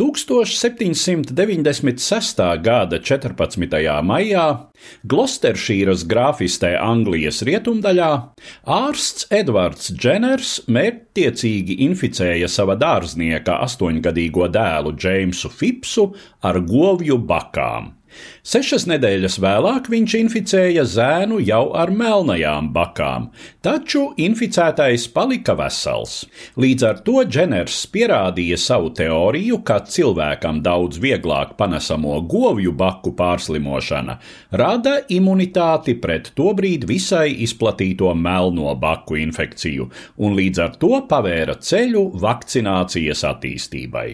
1796. gada 14. maijā Gloucesteršīras grāfistē Anglijas rietumdaļā ārsts Edvards Dženers mērķtiecīgi inficēja sava dārznieka astoņgadīgo dēlu Džeimsu Fipsu ar govju bakām. Sešas nedēļas vēlāk viņš inficēja zēnu jau ar melnajām bakām, taču inficētais palika vesels. Līdz ar to Dženers pierādīja savu teoriju, ka cilvēkam daudz vieglāk panesamo govju baku pārslimošana rada imunitāti pret tobrīd visai izplatīto melno baku infekciju, un līdz ar to pavēra ceļu vakcinācijas attīstībai.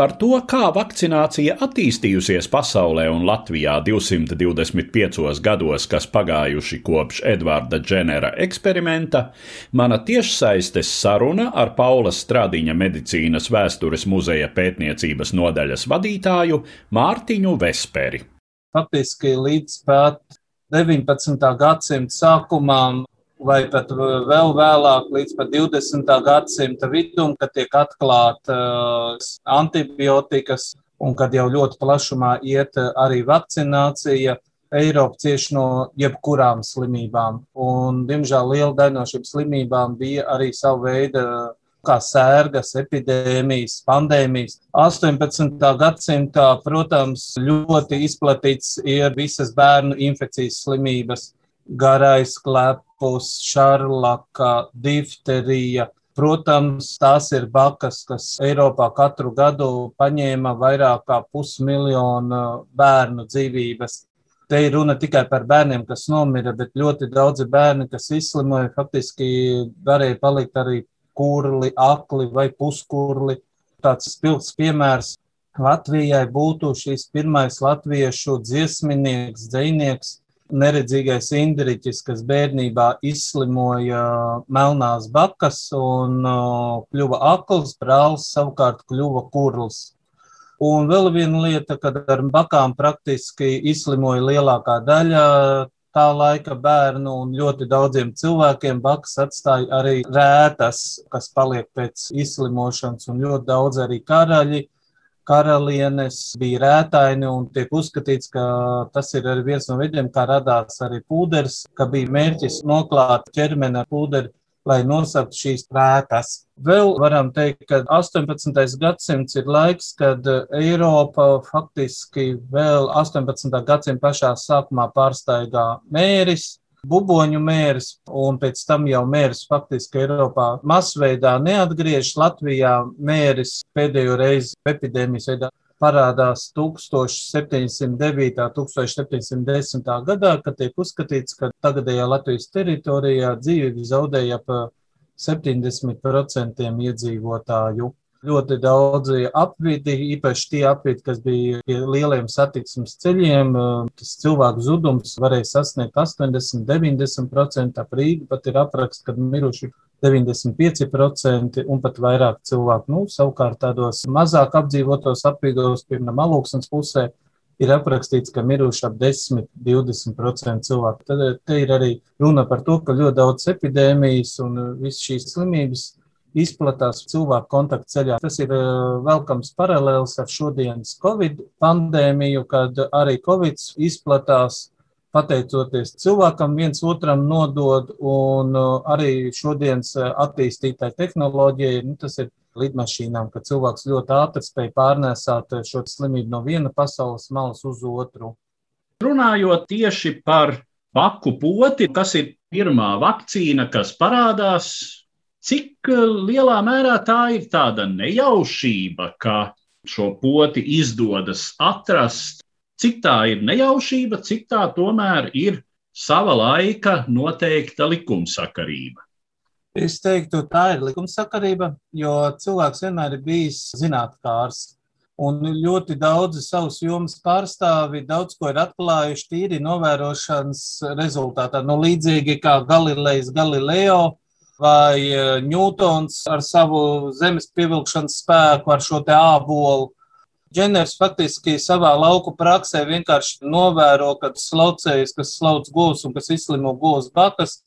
Par to, kā vakcinācija attīstījusies pasaulē un Latvijā 225 gados, kas pagājuši kopš Edvarda Dženera eksperimenta, mana tiešsaistes saruna ar Paula Stradiņa medicīnas vēstures muzeja pētniecības nodaļas vadītāju Mārtiņu Vesperi. Faktiski līdz pat 19. gadsimta sākumam vai pat vēl vēlāk, līdz pat 20. gadsimta vidum, kad tiek atklātas antibiotikas, un kad jau ļoti plašumā iet arī vakcinācija, Eiropa cieši no jebkurām slimībām. Un, diemžēl liela daļa no šīm slimībām bija arī sava veida kā sērgas, epidēmijas, pandēmijas. 18. gadsimtā, protams, ļoti izplatīts ir visas bērnu infekcijas slimības, garais klepus, šarlaka, difterija, Protams, tās ir bakas, kas Eiropā katru gadu paņēma vairāk kā pusmiljonu bērnu dzīvības. Te ir runa tikai par bērniem, kas nomira, bet ļoti daudzi bērni, kas izslimoja, faktiski varēja palikt arī kurli, akli vai puskurli. Tāds spilgts piemērs Latvijai būtu šīs pirmais latviešu dziesminieks, dzinieks, neredzīgais indriķis, kas bērnībā izslimoja melnās bakas un kļuva akls, brālis savukārt kļuva kurls. Un vēl viena lieta, kad ar bakām praktiski izslimoja lielākā daļa tā laika bērnu un ļoti daudziem cilvēkiem bakas atstāja arī rētas, kas paliek pēc izslimošanas, un ļoti daudz arī karaļi karalienes bija rētaini un tiek uzskatīts, ka tas ir arī viens no veidiem, kā radās arī pūderis, ka bija mērķis noklāt ķermeni ar pūderi, lai nosaktu šīs rētas. Vēl varam teikt, ka 18. gadsimts ir laiks, kad Eiropa faktiski vēl 18. gadsimta pašā sākumā pārsteigā mēris, buboņu mērs, un pēc tam jau mērs faktiski Eiropā masveidā neatgriežas. Latvijā mērs pēdējo reizi epidēmijas veidā parādās 1709. un 1710. gadā, kad tiek uzskatīts, ka tagadējā Latvijas teritorijā dzīvību zaudēja ap 70% iedzīvotāju ļoti daudzi apvidi, īpaši tie apvidi, kas bija pie lieliem satiksmes ceļiem. Tas cilvēku zudums varēja sasniegt 80, 90%. Ap Rīgu pat ir apraksts, kad miruši 95% un pat vairāk cilvēku. Nu, savukārt tādos mazāk apdzīvotos apvidos, piemēram, Alūksnes pusē, ir aprakstīts, ka miruši ap 10, 20% cilvēku. Tad te ir arī runa par to, ka ļoti daudz epidēmijas un visas šīs slimības izplatās cilvēku kontaktu ceļā. Tas ir velkams paralēls ar šodienas Covid pandēmiju, kad arī Covid izplatās pateicoties cilvēkam, viens otram nodod, un arī šodienas attīstītai tehnoloģijai, nu, tas ir lidmašīnām, ka cilvēks ļoti ātri spēj pārnēsāt šo slimību no viena pasaules malas uz otru. Runājot tieši par paku poti, kas ir pirmā vakcīna, kas parādās Cik eh, lielā mērā tā ir tāda nejaušība, ka šo poti izdodas atrast? cik tā ir nejaušība, cik tā tomēr ir sava laika noteikta likumsakarība? Es teiktu, tā ir likumsakarība, jo cilvēks vienmēr ir bijis zinātnārs. Un ļoti daudzi savus jomas pārstāvi daudz ko ir atklājuši tīri novērošanas rezultātā. Nu, līdzīgi kā Galilejs Galileo vai Ņūtons ar savu zemes pievilkšanas spēku, ar šo te ābolu Dženers faktiski savā lauku praksē vienkārši novēro, ka slaucējas, kas slauc govs un kas izslimo govs bakas,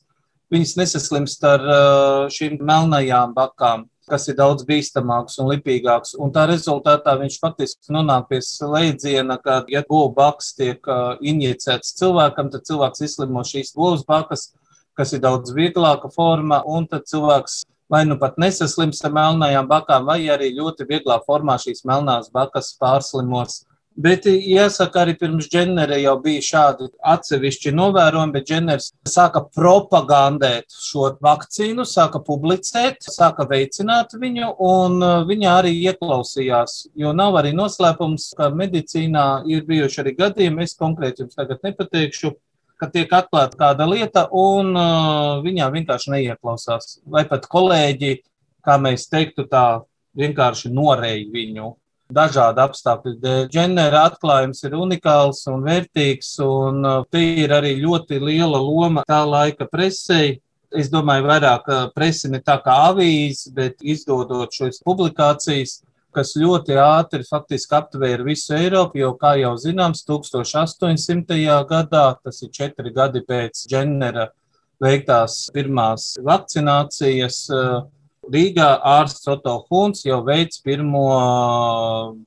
viņas nesaslimst ar uh, šīm melnajām bakām, kas ir daudz bīstamāks un lipīgāks. Un tā rezultātā viņš faktiski nonāk pie slēdziena, ka, ja govu baks tiek uh, injicēts cilvēkam, tad cilvēks izslimo šīs govs bakas, kas ir daudz vieglāka forma, un tad cilvēks vai nu pat nesaslims ar melnajām bakām, vai arī ļoti vieglā formā šīs melnās bakas pārslimos. Bet jāsaka, arī pirms Dženera jau bija šādi atsevišķi novērojumi, bet Dženers sāka propagandēt šo vakcīnu, sāka publicēt, sāka veicināt viņu, un uh, viņa arī ieklausījās. Jo nav arī noslēpums, ka medicīnā ir bijuši arī gadījumi, es konkrēti jums tagad nepateikšu, ka tiek atklāta kāda lieta, un uh, viņā vienkārši neieklausās. Vai pat kolēģi, kā mēs teiktu, tā vienkārši noreja viņu. Dažādu apstākļu dēļ. Dženera atklājums ir unikāls un vērtīgs, un uh, te ir arī ļoti liela loma tā laika presei. Es domāju, vairāk presi ne tā kā avīze, bet izdodot šīs publikācijas, kas ļoti ātri faktiski aptvēra visu Eiropu, jo, kā jau zināms, 1800. gadā, tas ir četri gadi pēc Džennera veiktās pirmās vakcinācijas, Rīgā ārsts Otto Huns jau veids pirmo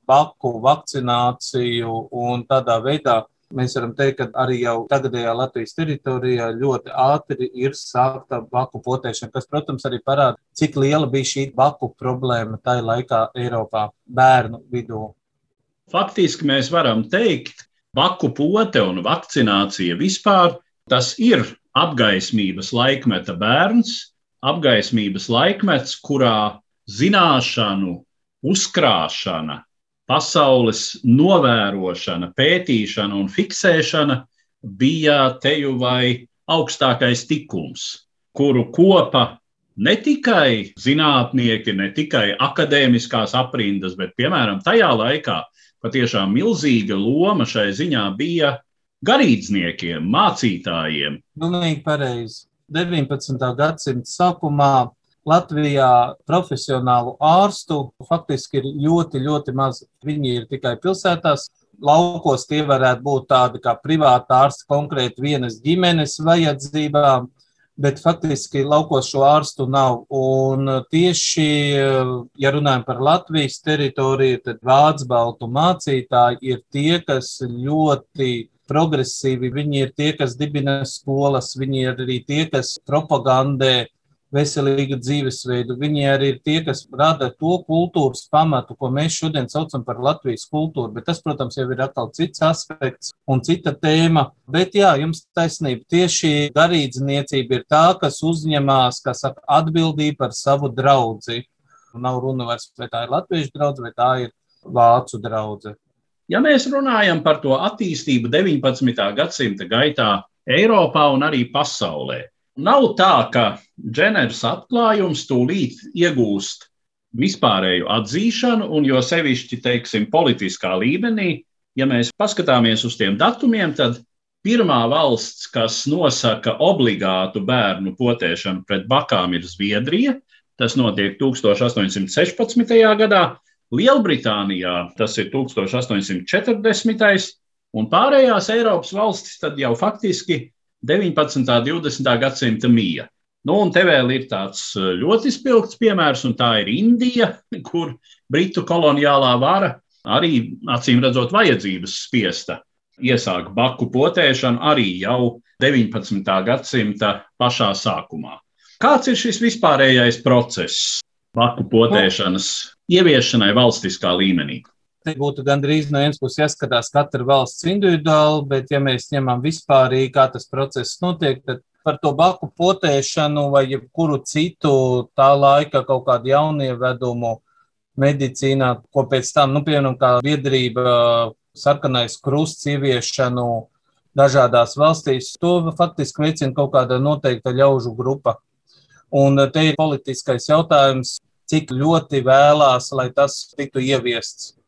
baku vakcināciju un tādā veidā Mēs varam teikt, ka arī jau tagadējā Latvijas teritorijā ļoti ātri ir sākta baku potēšana, kas, protams, arī parāda, cik liela bija šī baku problēma tajā laikā Eiropā bērnu vidū. Faktiski mēs varam teikt, baku pote un vakcinācija vispār tas ir apgaismības laikmeta bērns, apgaismības laikmets, kurā zināšanu uzkrāšana pasaules novērošana, pētīšana un fiksēšana bija teju vai augstākais tikums, kuru kopa ne tikai zinātnieki, ne tikai akadēmiskās aprindas, bet, piemēram, tajā laikā patiešām milzīga loma šai ziņā bija garīdzniekiem, mācītājiem. Pilnīgi pareizi. 19. gadsimta sākumā Latvijā profesionālu ārstu faktiski ir ļoti, ļoti maz. Viņi ir tikai pilsētās. Laukos tie varētu būt tādi kā privāti ārsti konkrēti vienas ģimenes vajadzībām, bet faktiski laukos šo ārstu nav. Un tieši, ja runājam par Latvijas teritoriju, tad vācu baltu mācītāji ir tie, kas ļoti progresīvi, viņi ir tie, kas dibina skolas, viņi ir arī tie, kas propagandē veselīgu dzīvesveidu. Viņi arī ir tie, kas rada to kultūras pamatu, ko mēs šodien saucam par Latvijas kultūru. Bet tas, protams, jau ir atkal cits aspekts un cita tēma. Bet jā, jums taisnība. Tieši garīdzniecība ir tā, kas uzņemās, kas saka, atbildību par savu draugu. Nav runa vairs, vai tā ir latviešu draudzene, vai tā ir vācu draudzene. Ja mēs runājam par to attīstību 19. gadsimta gaitā Eiropā un arī pasaulē, Nav tā, ka Dženers atklājums tūlīt iegūst vispārēju atzīšanu, un jo sevišķi, teiksim, politiskā līmenī, ja mēs paskatāmies uz tiem datumiem, tad pirmā valsts, kas nosaka obligātu bērnu potēšanu pret bakām, ir Zviedrija. Tas notiek 1816. gadā. Lielbritānijā tas ir 1840. un pārējās Eiropas valstis tad jau faktiski 19. un 20. gadsimta mija. Nu, un te vēl ir tāds eh, ļoti spilgts piemērs, un tā ir Indija, kur Britu koloniālā vara arī acīm redzot vajadzības spiesta iesākt baku potēšanu arī jau 19. gadsimta pašā sākumā. Kāds ir šis vispārējais process baku potēšanas ieviešanai valstiskā līmenī? Te būtu gandrīz no vienas puses jāskatās katra valsts individuāli, bet ja mēs ņemam vispārīgi, kā tas process notiek, tad par to baku potēšanu vai jebkuru citu tā laika kaut kādu jaunievedumu medicīnā, ko pēc tam, nu, piemēram, kā biedrība sarkanais krusts ieviešanu dažādās valstīs, to faktiski veicina kaut kāda noteikta ļaužu grupa. Un te ir politiskais jautājums, cik ļoti vēlās, lai tas tiktu ieviests.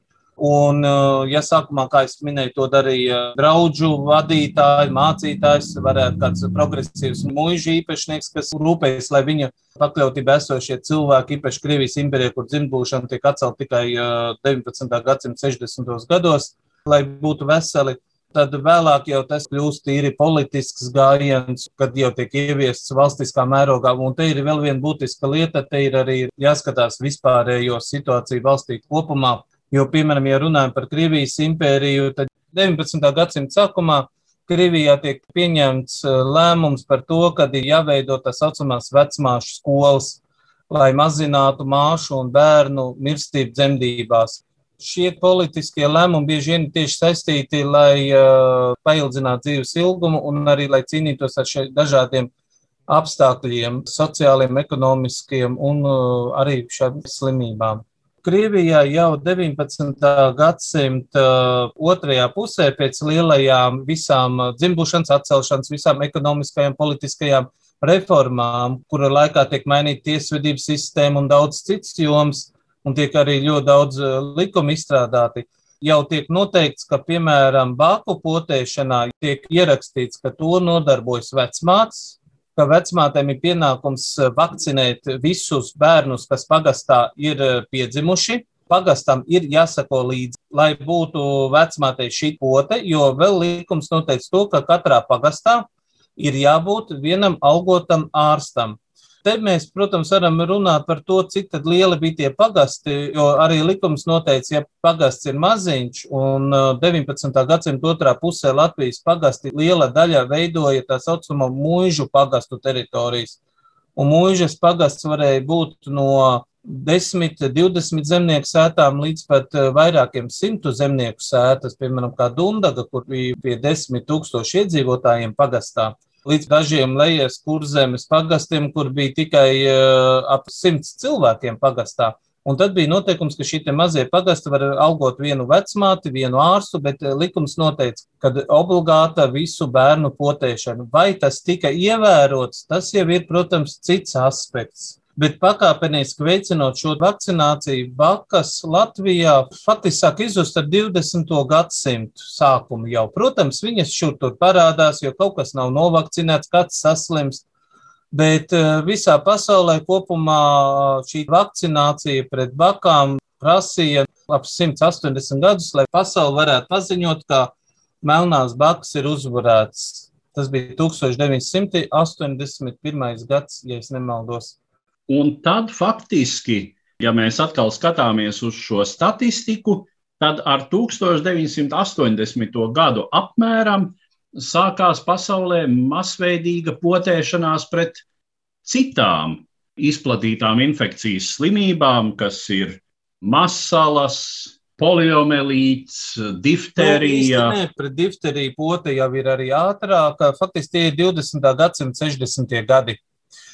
Un, uh, ja sākumā, kā es minēju, to darīja draugu vadītāji, mācītājs, varētu kāds progresīvs mūža īpašnieks, kas rūpējas, lai viņa pakļautībā esošie cilvēki, īpaši Krievijas impērijā, kur dzimtbūšana tiek atcelt tikai 19. Uh, gadsimta 60. gados, lai būtu veseli. Tad vēlāk jau tas kļūst tīri politisks gājiens, kad jau tiek ieviests valstiskā mērogā. Un te ir vēl viena būtiska lieta, te ir arī jāskatās vispārējo situāciju valstī kopumā Jo, piemēram, ja runājam par Krievijas impēriju, tad 19. gadsimta sākumā Krievijā tiek pieņemts eh, lēmums par to, ka ir jāveido tā saucamās vecmāšu skolas, lai mazinātu māšu un bērnu mirstību dzemdībās. Šie politiskie lēmumi bieži vien tieši saistīti, lai uh, paildzinātu dzīves ilgumu un arī lai cīnītos ar šiem dažādiem apstākļiem, sociāliem, ekonomiskiem un uh, arī šādām slimībām. Krievijā jau 19. gadsimta otrajā pusē pēc lielajām visām dzimbušanas atcelšanas, visām ekonomiskajām, politiskajām reformām, kura laikā tiek mainīta tiesvedības sistēma un daudz cits joms, un tiek arī ļoti daudz eh, likumu izstrādāti. Jau tiek noteikts, ka, piemēram, bāku potēšanā tiek ierakstīts, ka to nodarbojas vecmāts, ka vecmātēm ir pienākums eh, vakcinēt visus bērnus, kas pagastā ir eh, piedzimuši. Pagastam ir jāsako līdzi, lai būtu vecmātei šī pote, jo vēl likums noteica to, ka katrā pagastā ir jābūt vienam algotam ārstam. Te mēs, protams, varam runāt par to, cik lieli bija tie pagasti, jo arī likums noteica, ja pagasts ir maziņš, un 19. Uh, gadsimta otrā pusē Latvijas pagasti liela daļa veidoja tā saucamo mūžu pagastu teritorijas. Un mūžas pagasts varēja būt no 10, 20 zemnieku sētām līdz pat uh, vairākiem simtu zemnieku sētas, piemēram, kā Dundaga, kur bija pie 10 tūkstoši iedzīvotājiem pagastā līdz dažiem lejas kurzemes pagastiem, kur bija tikai uh, ap simts cilvēkiem pagastā. Un tad bija noteikums, ka šie mazie pagasti var algot vienu vecmāti, vienu ārstu, bet eh, likums noteica, ka obligāta visu bērnu potēšana. Vai tas tika ievērots, tas jau ir, protams, cits aspekts bet pakāpeniski veicinot šo vakcināciju, bakas Latvijā faktiski sāk izzust ar 20. gadsimtu sākumu jau. Protams, viņas šur tur parādās, jo kaut kas nav novakcinēts, kāds saslimst. Bet eh, visā pasaulē kopumā šī vakcinācija pret bakām prasīja ap 180 gadus, lai pasauli varētu paziņot, ka melnās bakas ir uzvarētas. Tas bija 1981. gads, ja es nemaldos. Un tad faktiski, ja mēs atkal skatāmies uz šo statistiku, tad ar 1980. gadu apmēram sākās pasaulē masveidīga potēšanās pret citām izplatītām infekcijas slimībām, kas ir masalas, poliomielīts, difterija. Nu, nē, pret difteriju pote jau ir arī ātrāk. Faktiski tie ir 20. gadsimta 60. gadi.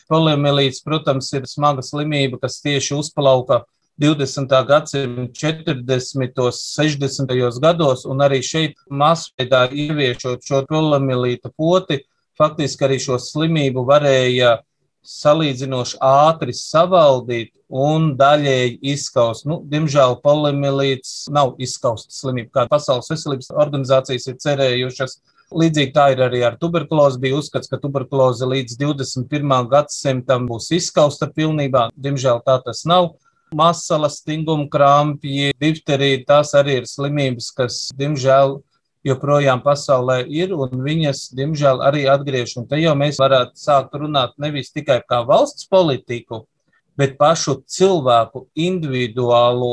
Poliomielīts, protams, ir smaga slimība, kas tieši uzplauka 20. gadsimta 40. un 60. gados, un arī šeit masveidā ieviešot šo poliomielīta poti, faktiski arī šo slimību varēja salīdzinoši ātri savaldīt un daļēji izskaust. Nu, diemžēl poliomielīts nav izskausta slimība, kā Pasaules veselības organizācijas ir cerējušas. Līdzīgi tā ir arī ar tuberkulozi. Bija uzskats, ka tuberkuloze līdz 21. gadsimtam būs izskausta pilnībā. Diemžēl tā tas nav. Masalas, stinguma krampji, difterija, tās arī ir slimības, kas, diemžēl, joprojām pasaulē ir, un viņas, diemžēl, arī atgriež. Un te jau mēs varētu sākt runāt nevis tikai kā valsts politiku, bet pašu cilvēku individuālo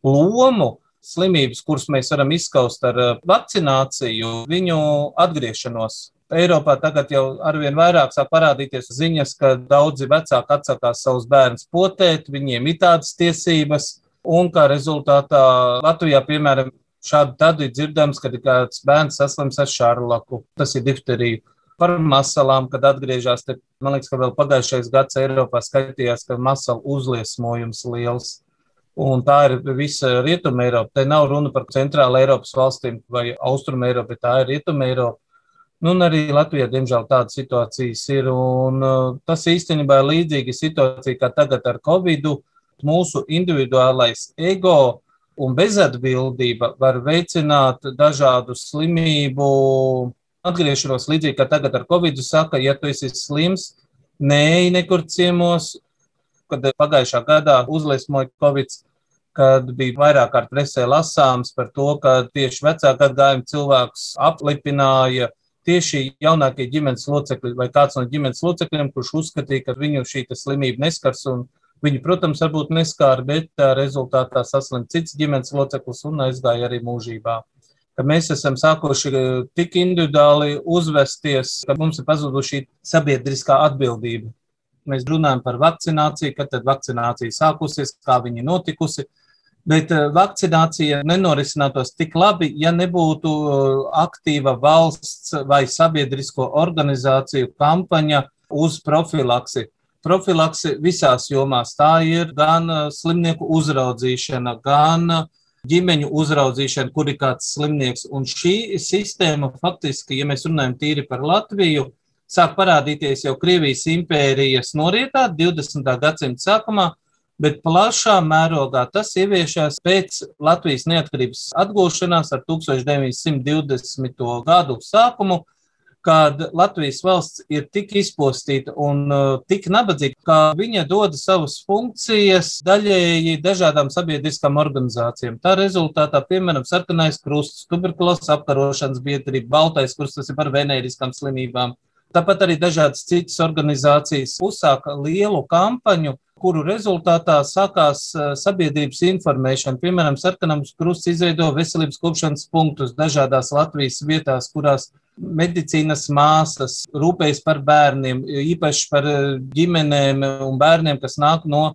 lomu slimības, kuras mēs varam izskaust ar eh, vakcināciju, viņu atgriešanos. Eiropā tagad jau arvien vairāk sāk parādīties ziņas, ka daudzi vecāki atsakās savus bērnus potēt, viņiem ir tādas tiesības, un kā rezultātā Latvijā, piemēram, šādi tad ir dzirdams, kad ir kāds bērns saslims ar šarlaku, tas ir difterija. Par masalām, kad atgriežas, te, man liekas, ka vēl pagājušais gads Eiropā skaitījās, ka masalu uzliesmojums liels Un tā ir visa Rietuma Eiropa. Te nav runa par centrāla Eiropas valstīm vai austruma Eiropu, bet tā ir Rietuma Eiropa. Nu, un arī Latvijā, diemžēl, tādas situācijas ir. Un, uh, tas īstenībā ir līdzīga situācija kā tagad ar Covid. Mūsu individuālais ego un bezatbildība var veicināt dažādu slimību atgriešanos. Līdzīgi kā tagad ar Covid, saka, ja tu esi slims, neej nekur ciemos, kad pagājušā gadā uzliesmoja Covid, kad bija vairāk kārt presē lasāms par to, ka tieši vecāka atgājuma cilvēks aplipināja tieši jaunākie ģimenes locekļi vai kāds no ģimenes locekļiem, kurš uzskatīja, ka viņu šī slimība neskars. Viņu, protams, varbūt neskāra, bet tā rezultātā saslimta cits ģimenes loceklis un aizgāja arī mūžībā. Ka mēs esam sākuši tik individuāli uzvesties, ka mums ir pazudusi sabiedriskā atbildība. Mēs runājam par vakcināciju, kad tad vakcinācija sākusies, kā viņa notikusi. Bet eh, vakcinācija nenorisinātos tik labi, ja nebūtu eh, aktīva valsts vai sabiedrisko organizāciju kampaņa uz profilaksi. Profilaksi visās jomās tā ir gan eh, slimnieku uzraudzīšana, gan ģimeņu uzraudzīšana, kur ir kāds slimnieks. Un šī sistēma faktiski, ja mēs runājam tīri par Latviju, sāk parādīties jau Krievijas impērijas norietā 20. gadsimta sākumā bet plašā mērogā tas ieviešās pēc Latvijas neatkarības atgūšanās ar 1920. gadu sākumu, kad Latvijas valsts ir tik izpostīta un uh, tik nabadzīga, ka viņa dod savas funkcijas daļēji dažādām sabiedriskām organizācijām. Tā rezultātā, piemēram, sarkanais krusts, tuberkulozes apkarošanas biedrība, baltais krusts, tas ir par venēriskām slimībām. Tāpat arī dažādas citas organizācijas uzsāka lielu kampaņu kuru rezultātā sākās sabiedrības informēšana. Piemēram, Sarkanams krusts izveido veselības kopšanas punktus dažādās Latvijas vietās, kurās medicīnas māsas rūpējas par bērniem, īpaši par ģimenēm un bērniem, kas nāk no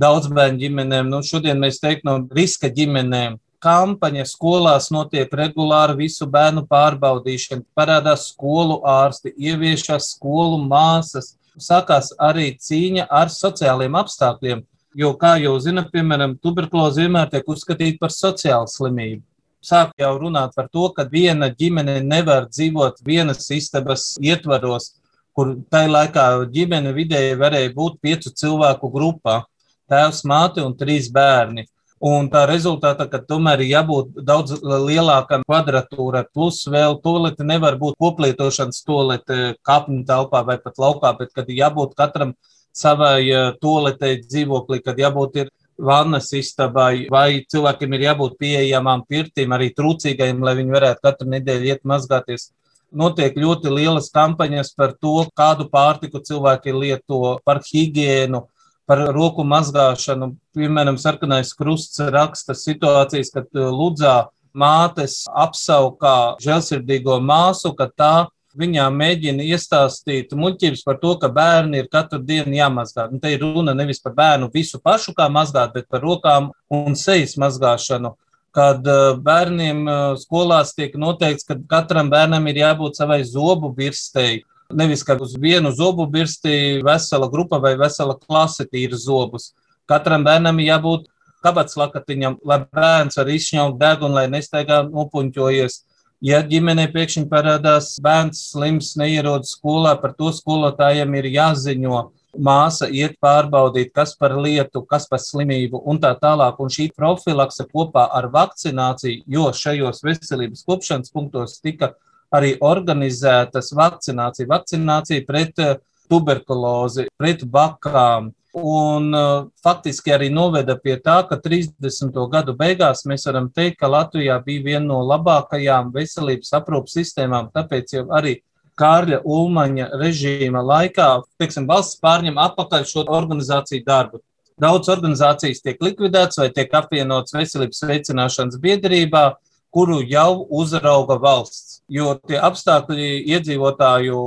daudzbērnu ģimenēm. Nu, šodien mēs teiktu no riska ģimenēm. Kampaņa skolās notiek regulāri visu bērnu pārbaudīšana, parādās skolu ārsti, ieviešas skolu māsas, sākās arī cīņa ar sociāliem apstākļiem. Jo, kā jau zinat, piemēram, tuberkuloze vienmēr tiek uzskatīta par sociālu slimību. Sāk jau runāt par to, ka viena ģimene nevar dzīvot vienas istabas ietvaros, kur tajā laikā ģimene vidēji varēja būt piecu cilvēku grupā - tēvs, māte un trīs bērni. Un tā rezultātā, ka tomēr ir jābūt daudz lielākam kvadratūrai, plus vēl tolete nevar būt koplietošanas tolete kapņu telpā vai pat laukā, bet kad jābūt katram savai eh, toletei dzīvoklī, kad jābūt ir vannas istabai, vai cilvēkiem ir jābūt pieejamām pirtīm, arī trūcīgajiem, lai viņi varētu katru nedēļu iet mazgāties. Notiek ļoti lielas kampaņas par to, kādu pārtiku cilvēki lieto, par higiēnu, par roku mazgāšanu. Piemēram, sarkanais krusts raksta situācijas, kad uh, Ludzā mātes apsaukā žēlsirdīgo māsu, ka tā viņām mēģina iestāstīt muļķības par to, ka bērni ir katru dienu jāmazgā. Un te ir runa nevis par bērnu visu pašu, kā mazgāt, bet par rokām un sejas mazgāšanu. Kad uh, bērniem uh, skolās tiek noteikts, ka katram bērnam ir jābūt savai zobu birstei, Nevis, ka uz vienu zobu birsti vesela grupa vai vesela klase tīra zobus. Katram bērnam jābūt kabatas lakatiņam, lai bērns var izšņaukt degunu, lai nestaigā nopuņķojies. Ja ģimenē pēkšņi parādās bērns slims, neierodas skolā, par to skolotājiem ir jāziņo. Māsa iet pārbaudīt, kas par lietu, kas par slimību un tā tālāk. Un šī profilakse kopā ar vakcināciju, jo šajos veselības kopšanas punktos tika arī organizētas vakcinācija, vakcinācija pret eh, tuberkulozi, pret bakām. Un uh, faktiski arī noveda pie tā, ka 30. gadu beigās mēs varam teikt, ka Latvijā bija viena no labākajām veselības aprūpas sistēmām. Tāpēc jau arī Kārļa Ulmaņa režīma laikā, teiksim, valsts pārņem atpakaļ šo organizāciju darbu. Daudz organizācijas tiek likvidētas vai tiek apvienotas veselības veicināšanas biedrībā, kuru jau uzrauga valsts. Jo tie apstākļi iedzīvotāju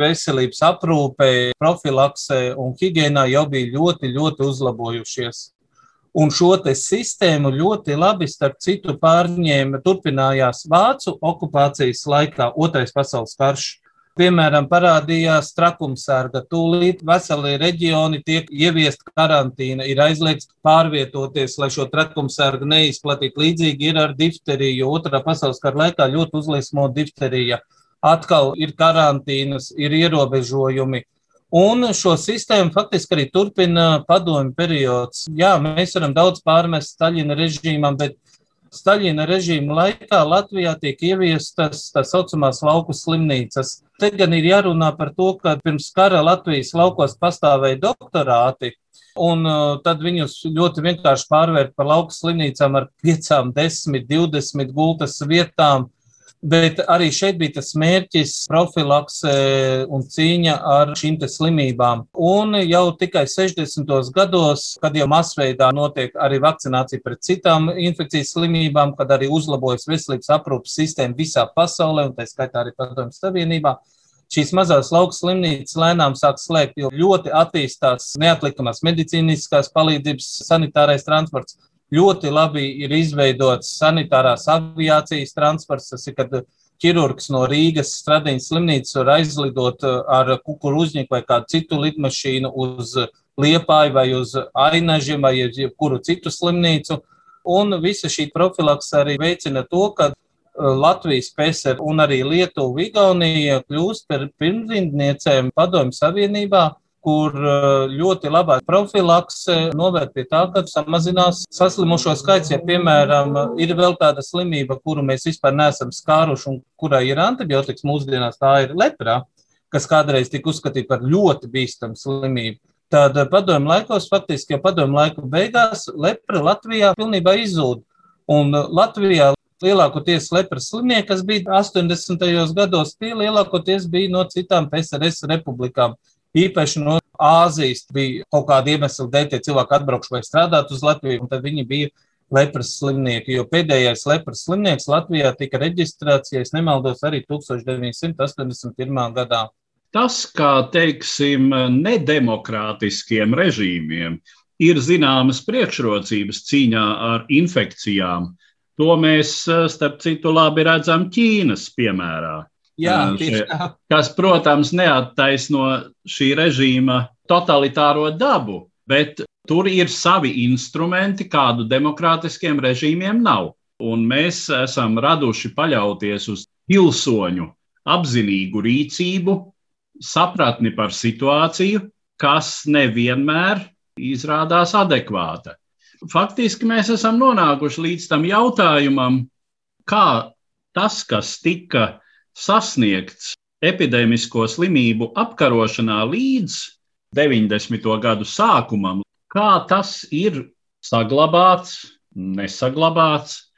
veselības aprūpē, profilakse un higiēnā jau bija ļoti, ļoti uzlabojušies. Un šo sistēmu ļoti labi, starp citu, pārņēma, turpinājās Vācu okupācijas laikā, Otrais pasaules karš. Piemēram, parādījās trakumsarga. Tūlīt veseli reģioni tiek ieviest karantīna, ir aizliegts pārvietoties, lai šo trakumsargu neizplatītu. Līdzīgi ir ar difteriju, otrā pasaules kara laikā ļoti uzliesmo difterija. Atkal ir karantīnas, ir ierobežojumi. Un šo sistēmu faktiski arī turpina padomju periods. Jā, mēs varam daudz pārmest Staļina režīmam, bet Staļina režīma laikā Latvijā tiek ieviestas tā saucamās lauku slimnīcas. Te gan ir jārunā par to, ka pirms kara Latvijas laukos pastāvēja doktorāti, un uh, tad viņus ļoti vienkārši pārvērt par lauku slimnīcām ar 5, 10, 20 gultas vietām Bet arī šeit bija tas mērķis, profilakse un cīņa ar šīm slimībām. Un jau tikai 60. gados, kad jau masveidā notiek arī vakcinācija pret citām infekcijas slimībām, kad arī uzlabojas veselības aprūpas sistēma visā pasaulē, un tā skaitā arī Padomju Savienībā, šīs mazās lauka slimnīcas lēnām sāk slēgt, jo ļoti attīstās neatlikamās medicīniskās palīdzības sanitārais transports ļoti labi ir izveidots sanitārās aviācijas transports. Tas ir, kad ķirurgs no Rīgas Stradiņas slimnīcas var aizlidot uh, ar kukurūzņiku vai kādu citu lidmašīnu uz Liepāju vai uz Ainažiem vai jebkuru citu slimnīcu. Un visa šī profilaks arī veicina to, ka uh, Latvijas PSR un arī Lietuva, Igaunija kļūst par pirmrindniecēm Padomju Savienībā kur eh, ļoti labā profilakse novērt pie tā, ka samazinās saslimušo skaits. Ja, piemēram, ir vēl tāda slimība, kuru mēs vispār neesam skāruši un kurai ir antibiotikas mūsdienās, tā ir lepra, kas kādreiz tika uzskatīta par ļoti bīstamu slimību. Tad padomju laikos, faktiski jau padomju laiku beigās, lepra Latvijā pilnībā izzūd. Un Latvijā lielākoties lepras slimnieki, kas bija 80. gados, tie lielākoties bija no citām PSRS republikām īpaši no Āzijas bija kaut kāda iemesla dēļ, tie cilvēki atbraukuši vai strādāt uz Latviju, un tad viņi bija lepras slimnieki, jo pēdējais lepras slimnieks Latvijā tika reģistrēts, ja es nemaldos, arī 1981. gadā. Tas, kā teiksim, nedemokrātiskiem režīmiem ir zināmas priekšrocības cīņā ar infekcijām, to mēs, starp citu, labi redzam Ķīnas piemērā. Jā, tieši tā. Kas, protams, neattaisno šī režīma totalitāro dabu, bet tur ir savi instrumenti, kādu demokrātiskiem režīmiem nav. Un mēs esam raduši paļauties uz pilsoņu apzinīgu rīcību, sapratni par situāciju, kas nevienmēr izrādās adekvāta. Faktiski mēs esam nonākuši līdz tam jautājumam, kā tas, kas tika sasniegts epidēmisko slimību apkarošanā līdz 90. gadu sākumam, kā tas ir saglabāts, nesaglabāts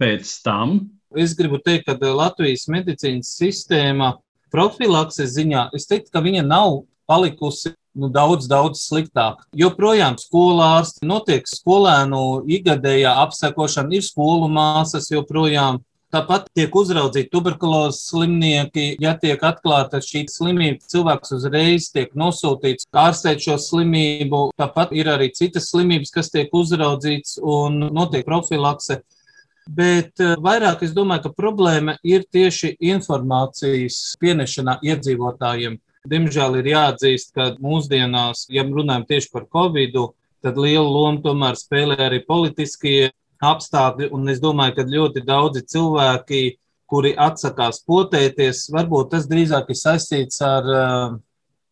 pēc tam. Es gribu teikt, ka Latvijas medicīnas sistēma profilakses ziņā, es teiktu, ka viņa nav palikusi nu, daudz, daudz sliktāk. Joprojām skolārsti notiek skolēnu ikgadējā apsekošana, ir skolu māsas joprojām Tāpat tiek uzraudzīti tuberkulozes slimnieki. Ja tiek atklāta šī slimība, cilvēks uzreiz tiek nosūtīts ārstēt šo slimību. Tāpat ir arī citas slimības, kas tiek uzraudzītas un notiek profilakse. Bet eh, vairāk es domāju, ka problēma ir tieši informācijas pienešanā iedzīvotājiem. Diemžēl ir jāatzīst, ka mūsdienās, ja runājam tieši par Covid, tad lielu lomu tomēr spēlē arī politiskie apstākļi, un es domāju, ka ļoti daudzi cilvēki, kuri atsakās potēties, varbūt tas drīzāk ir saistīts ar, eh,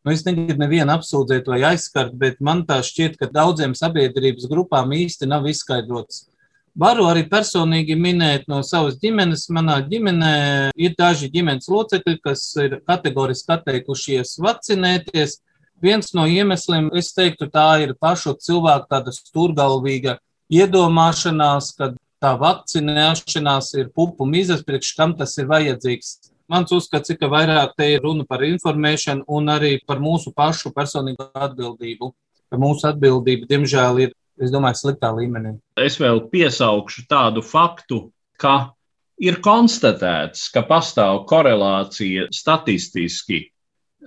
nu, es negribu nevienu apsūdzēt vai aizskart, bet man tā šķiet, ka daudziem sabiedrības grupām īsti nav izskaidrots. Varu arī personīgi minēt no savas ģimenes. Manā ģimenē ir daži ģimenes locekļi, kas ir kategoriski atteikušies vakcinēties. Viens no iemesliem, es teiktu, tā ir pašu cilvēku tāda stūrgalvīga iedomāšanās, ka tā vakcinēšanās ir pupu mizas, priekš kam tas ir vajadzīgs. Mans uzskats ir, ka vairāk te ir runa par informēšanu un arī par mūsu pašu personīgo atbildību. Mūsu atbildība, diemžēl, ir, es domāju, sliktā līmenī. Es vēl piesaukšu tādu faktu, ka ir konstatēts, ka pastāv korelācija statistiski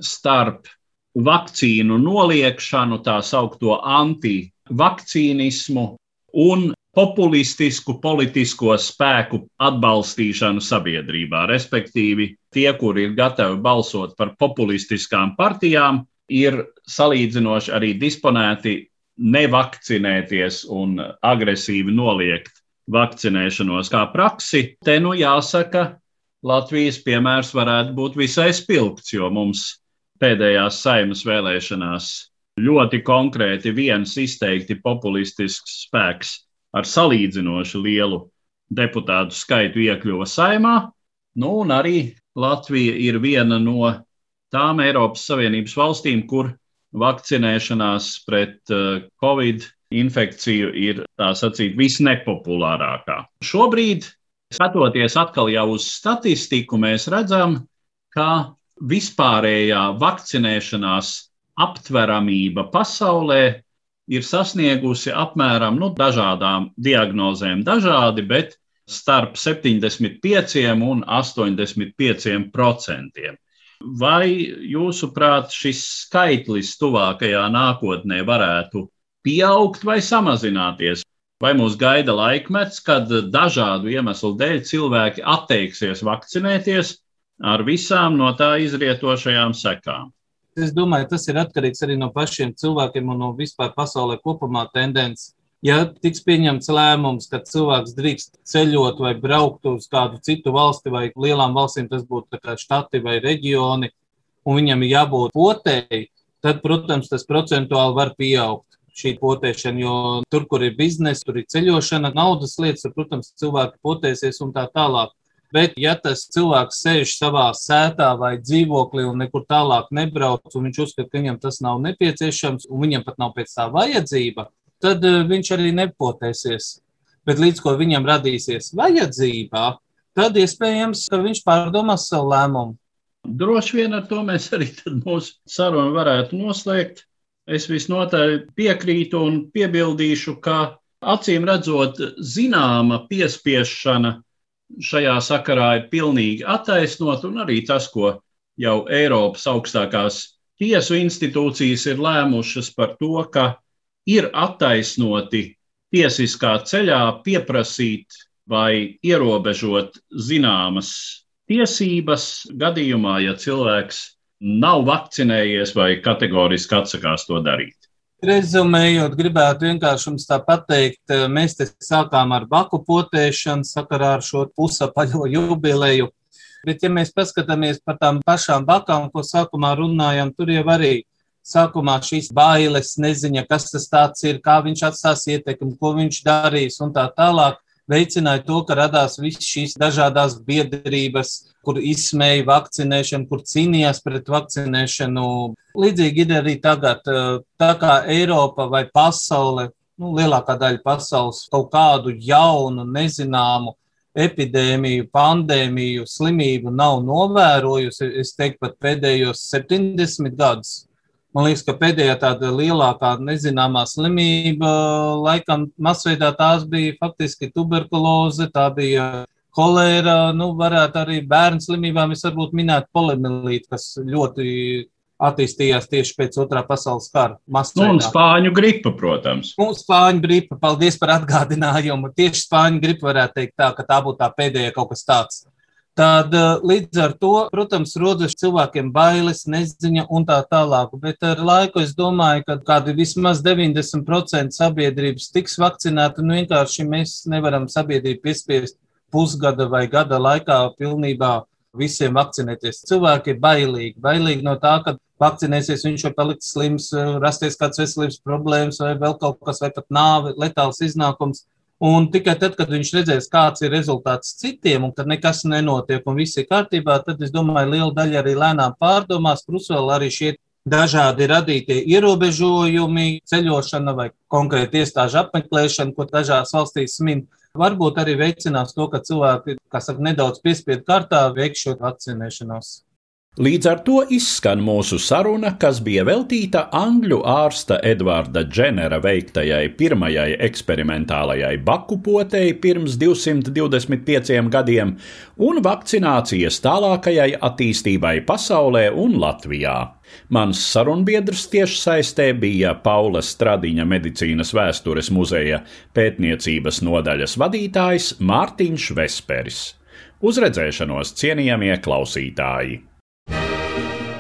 starp vakcīnu noliekšanu, tā saucamo antivakcīnismu un populistisku politisko spēku atbalstīšanu sabiedrībā. Respektīvi, tie, kuri ir gatavi balsot par populistiskām partijām, ir salīdzinoši arī disponēti nevakcinēties un agresīvi noliegt vakcinēšanos kā praksi. Te nu jāsaka, Latvijas piemērs varētu būt visai spilgts, jo mums pēdējās saimas vēlēšanās ļoti konkrēti viens izteikti populistisks spēks ar salīdzinoši lielu deputātu skaitu iekļuva saimā. Nu, un arī Latvija ir viena no tām Eiropas Savienības valstīm, kur vakcinēšanās pret uh, Covid infekciju ir tā sacīt visnepopulārākā. Šobrīd, skatoties atkal jau uz statistiku, mēs redzam, ka vispārējā vakcinēšanās aptveramība pasaulē ir sasniegusi apmēram nu, dažādām diagnozēm, dažādi, bet starp 75 un 85 procentiem. Vai jūsuprāt, šis skaitlis tuvākajā nākotnē varētu pieaugt vai samazināties? Vai mūs gaida laikmets, kad dažādu iemeslu dēļ cilvēki atteiksies vakcinēties ar visām no tā izrietošajām sekām? Es domāju, tas ir atkarīgs arī no pašiem cilvēkiem un no vispār pasaulē kopumā tendences. Ja tiks pieņemts lēmums, ka cilvēks drīkst ceļot vai braukt uz kādu citu valsti vai lielām valstīm, tas būtu štati vai reģioni, un viņam ir jābūt potēji, tad, protams, tas procentuāli var pieaugt šī potēšana, jo tur, kur ir biznesa, tur ir ceļošana, naudas lietas, tur, protams, cilvēki potēsies un tā tālāk. Bet, ja tas cilvēks sēž savā sētā vai dzīvoklī un nekur tālāk nebrauc, un viņš uzskata, ka viņam tas nav nepieciešams, un viņam pat nav pēc tā vajadzība, tad eh, viņš arī nepotēsies. Bet līdz ko viņam radīsies vajadzība, tad iespējams, ka viņš pārdomās savu lēmumu. Droši vien ar to mēs arī mūsu sarunu varētu noslēgt. Es visnotaļ piekrītu un piebildīšu, ka acīm redzot, zināma piespiešana šajā sakarā ir pilnīgi attaisnot, un arī tas, ko jau Eiropas augstākās tiesu institūcijas ir lēmušas par to, ka ir attaisnoti tiesiskā ceļā pieprasīt vai ierobežot zināmas tiesības gadījumā, ja cilvēks nav vakcinējies vai kategoriski atsakās to darīt. Rezumējot, gribētu vienkārši jums tā pateikt, eh, mēs te sākām ar baku potēšanu sakarā ar šo pusapaļo jubileju. Bet, ja mēs paskatāmies par tām pašām bakām, ko sākumā runājām, tur jau arī sākumā šīs bailes, neziņa, kas tas ir, kā viņš atstās ietekmi, ko viņš darīs un tā tālāk veicināja to, ka radās visas šīs dažādas biedrības, kur izsmēja vakcinēšanu, kur cīnījās pret vakcinēšanu. Līdzīgi ir arī tagad, tā kā Eiropa vai pasaule, nu, lielākā daļa pasaules kaut kādu jaunu, nezināmu epidēmiju, pandēmiju, slimību nav novērojusi, es teiktu, pat pēdējos 70 gadus. Man liekas, ka pēdējā tāda lielākā nezināmā slimība, laikam, masveidā tās bija faktiski tuberkuloze, tā bija kolēra, nu, varētu arī bērnu slimībām, es varbūt minētu polimelītu, kas ļoti attīstījās tieši pēc otrā pasaules kara. Masveidā. Nu, un spāņu gripa, protams. Un spāņu gripa, paldies par atgādinājumu. Tieši spāņu gripa varētu teikt tā, ka tā būtu tā pēdējā kaut kas tāds. Tad eh, līdz ar to, protams, rodas cilvēkiem bailes, neziņa un tā tālāk. Bet ar laiku es domāju, ka kādi vismaz 90% sabiedrības tiks vakcinēti. Nu, vienkārši mēs nevaram sabiedrību piespiest pusgada vai gada laikā pilnībā visiem vakcinēties. Cilvēki ir bailīgi. Bailīgi no tā, ka vakcinēsies, viņš var palikt slims, rasties kāds veselības problēmas vai vēl kaut kas, vai pat nāve, letāls iznākums. Un tikai tad, kad viņš redzēs, kāds ir rezultāts citiem, un kad nekas nenotiek un viss ir kārtībā, tad es domāju, liela daļa arī lēnām pārdomās, plus vēl arī šie dažādi radītie ierobežojumi, ceļošana vai konkrēti iestāžu apmeklēšana, ko dažās valstīs min. Varbūt arī veicinās to, ka cilvēki, kas saka, nedaudz piespiedu kārtā veiks šo vakcinēšanos. Līdz ar to izskan mūsu saruna, kas bija veltīta angļu ārsta Edvarda Dženera veiktajai pirmajai eksperimentālajai baku potei pirms 225 gadiem un vakcinācijas tālākajai attīstībai pasaulē un Latvijā. Mans sarunbiedrs tiešsaistē bija Paula Stradiņa medicīnas vēstures muzeja pētniecības nodaļas vadītājs Mārtiņš Vesperis. Uz redzēšanos, cienījamie klausītāji!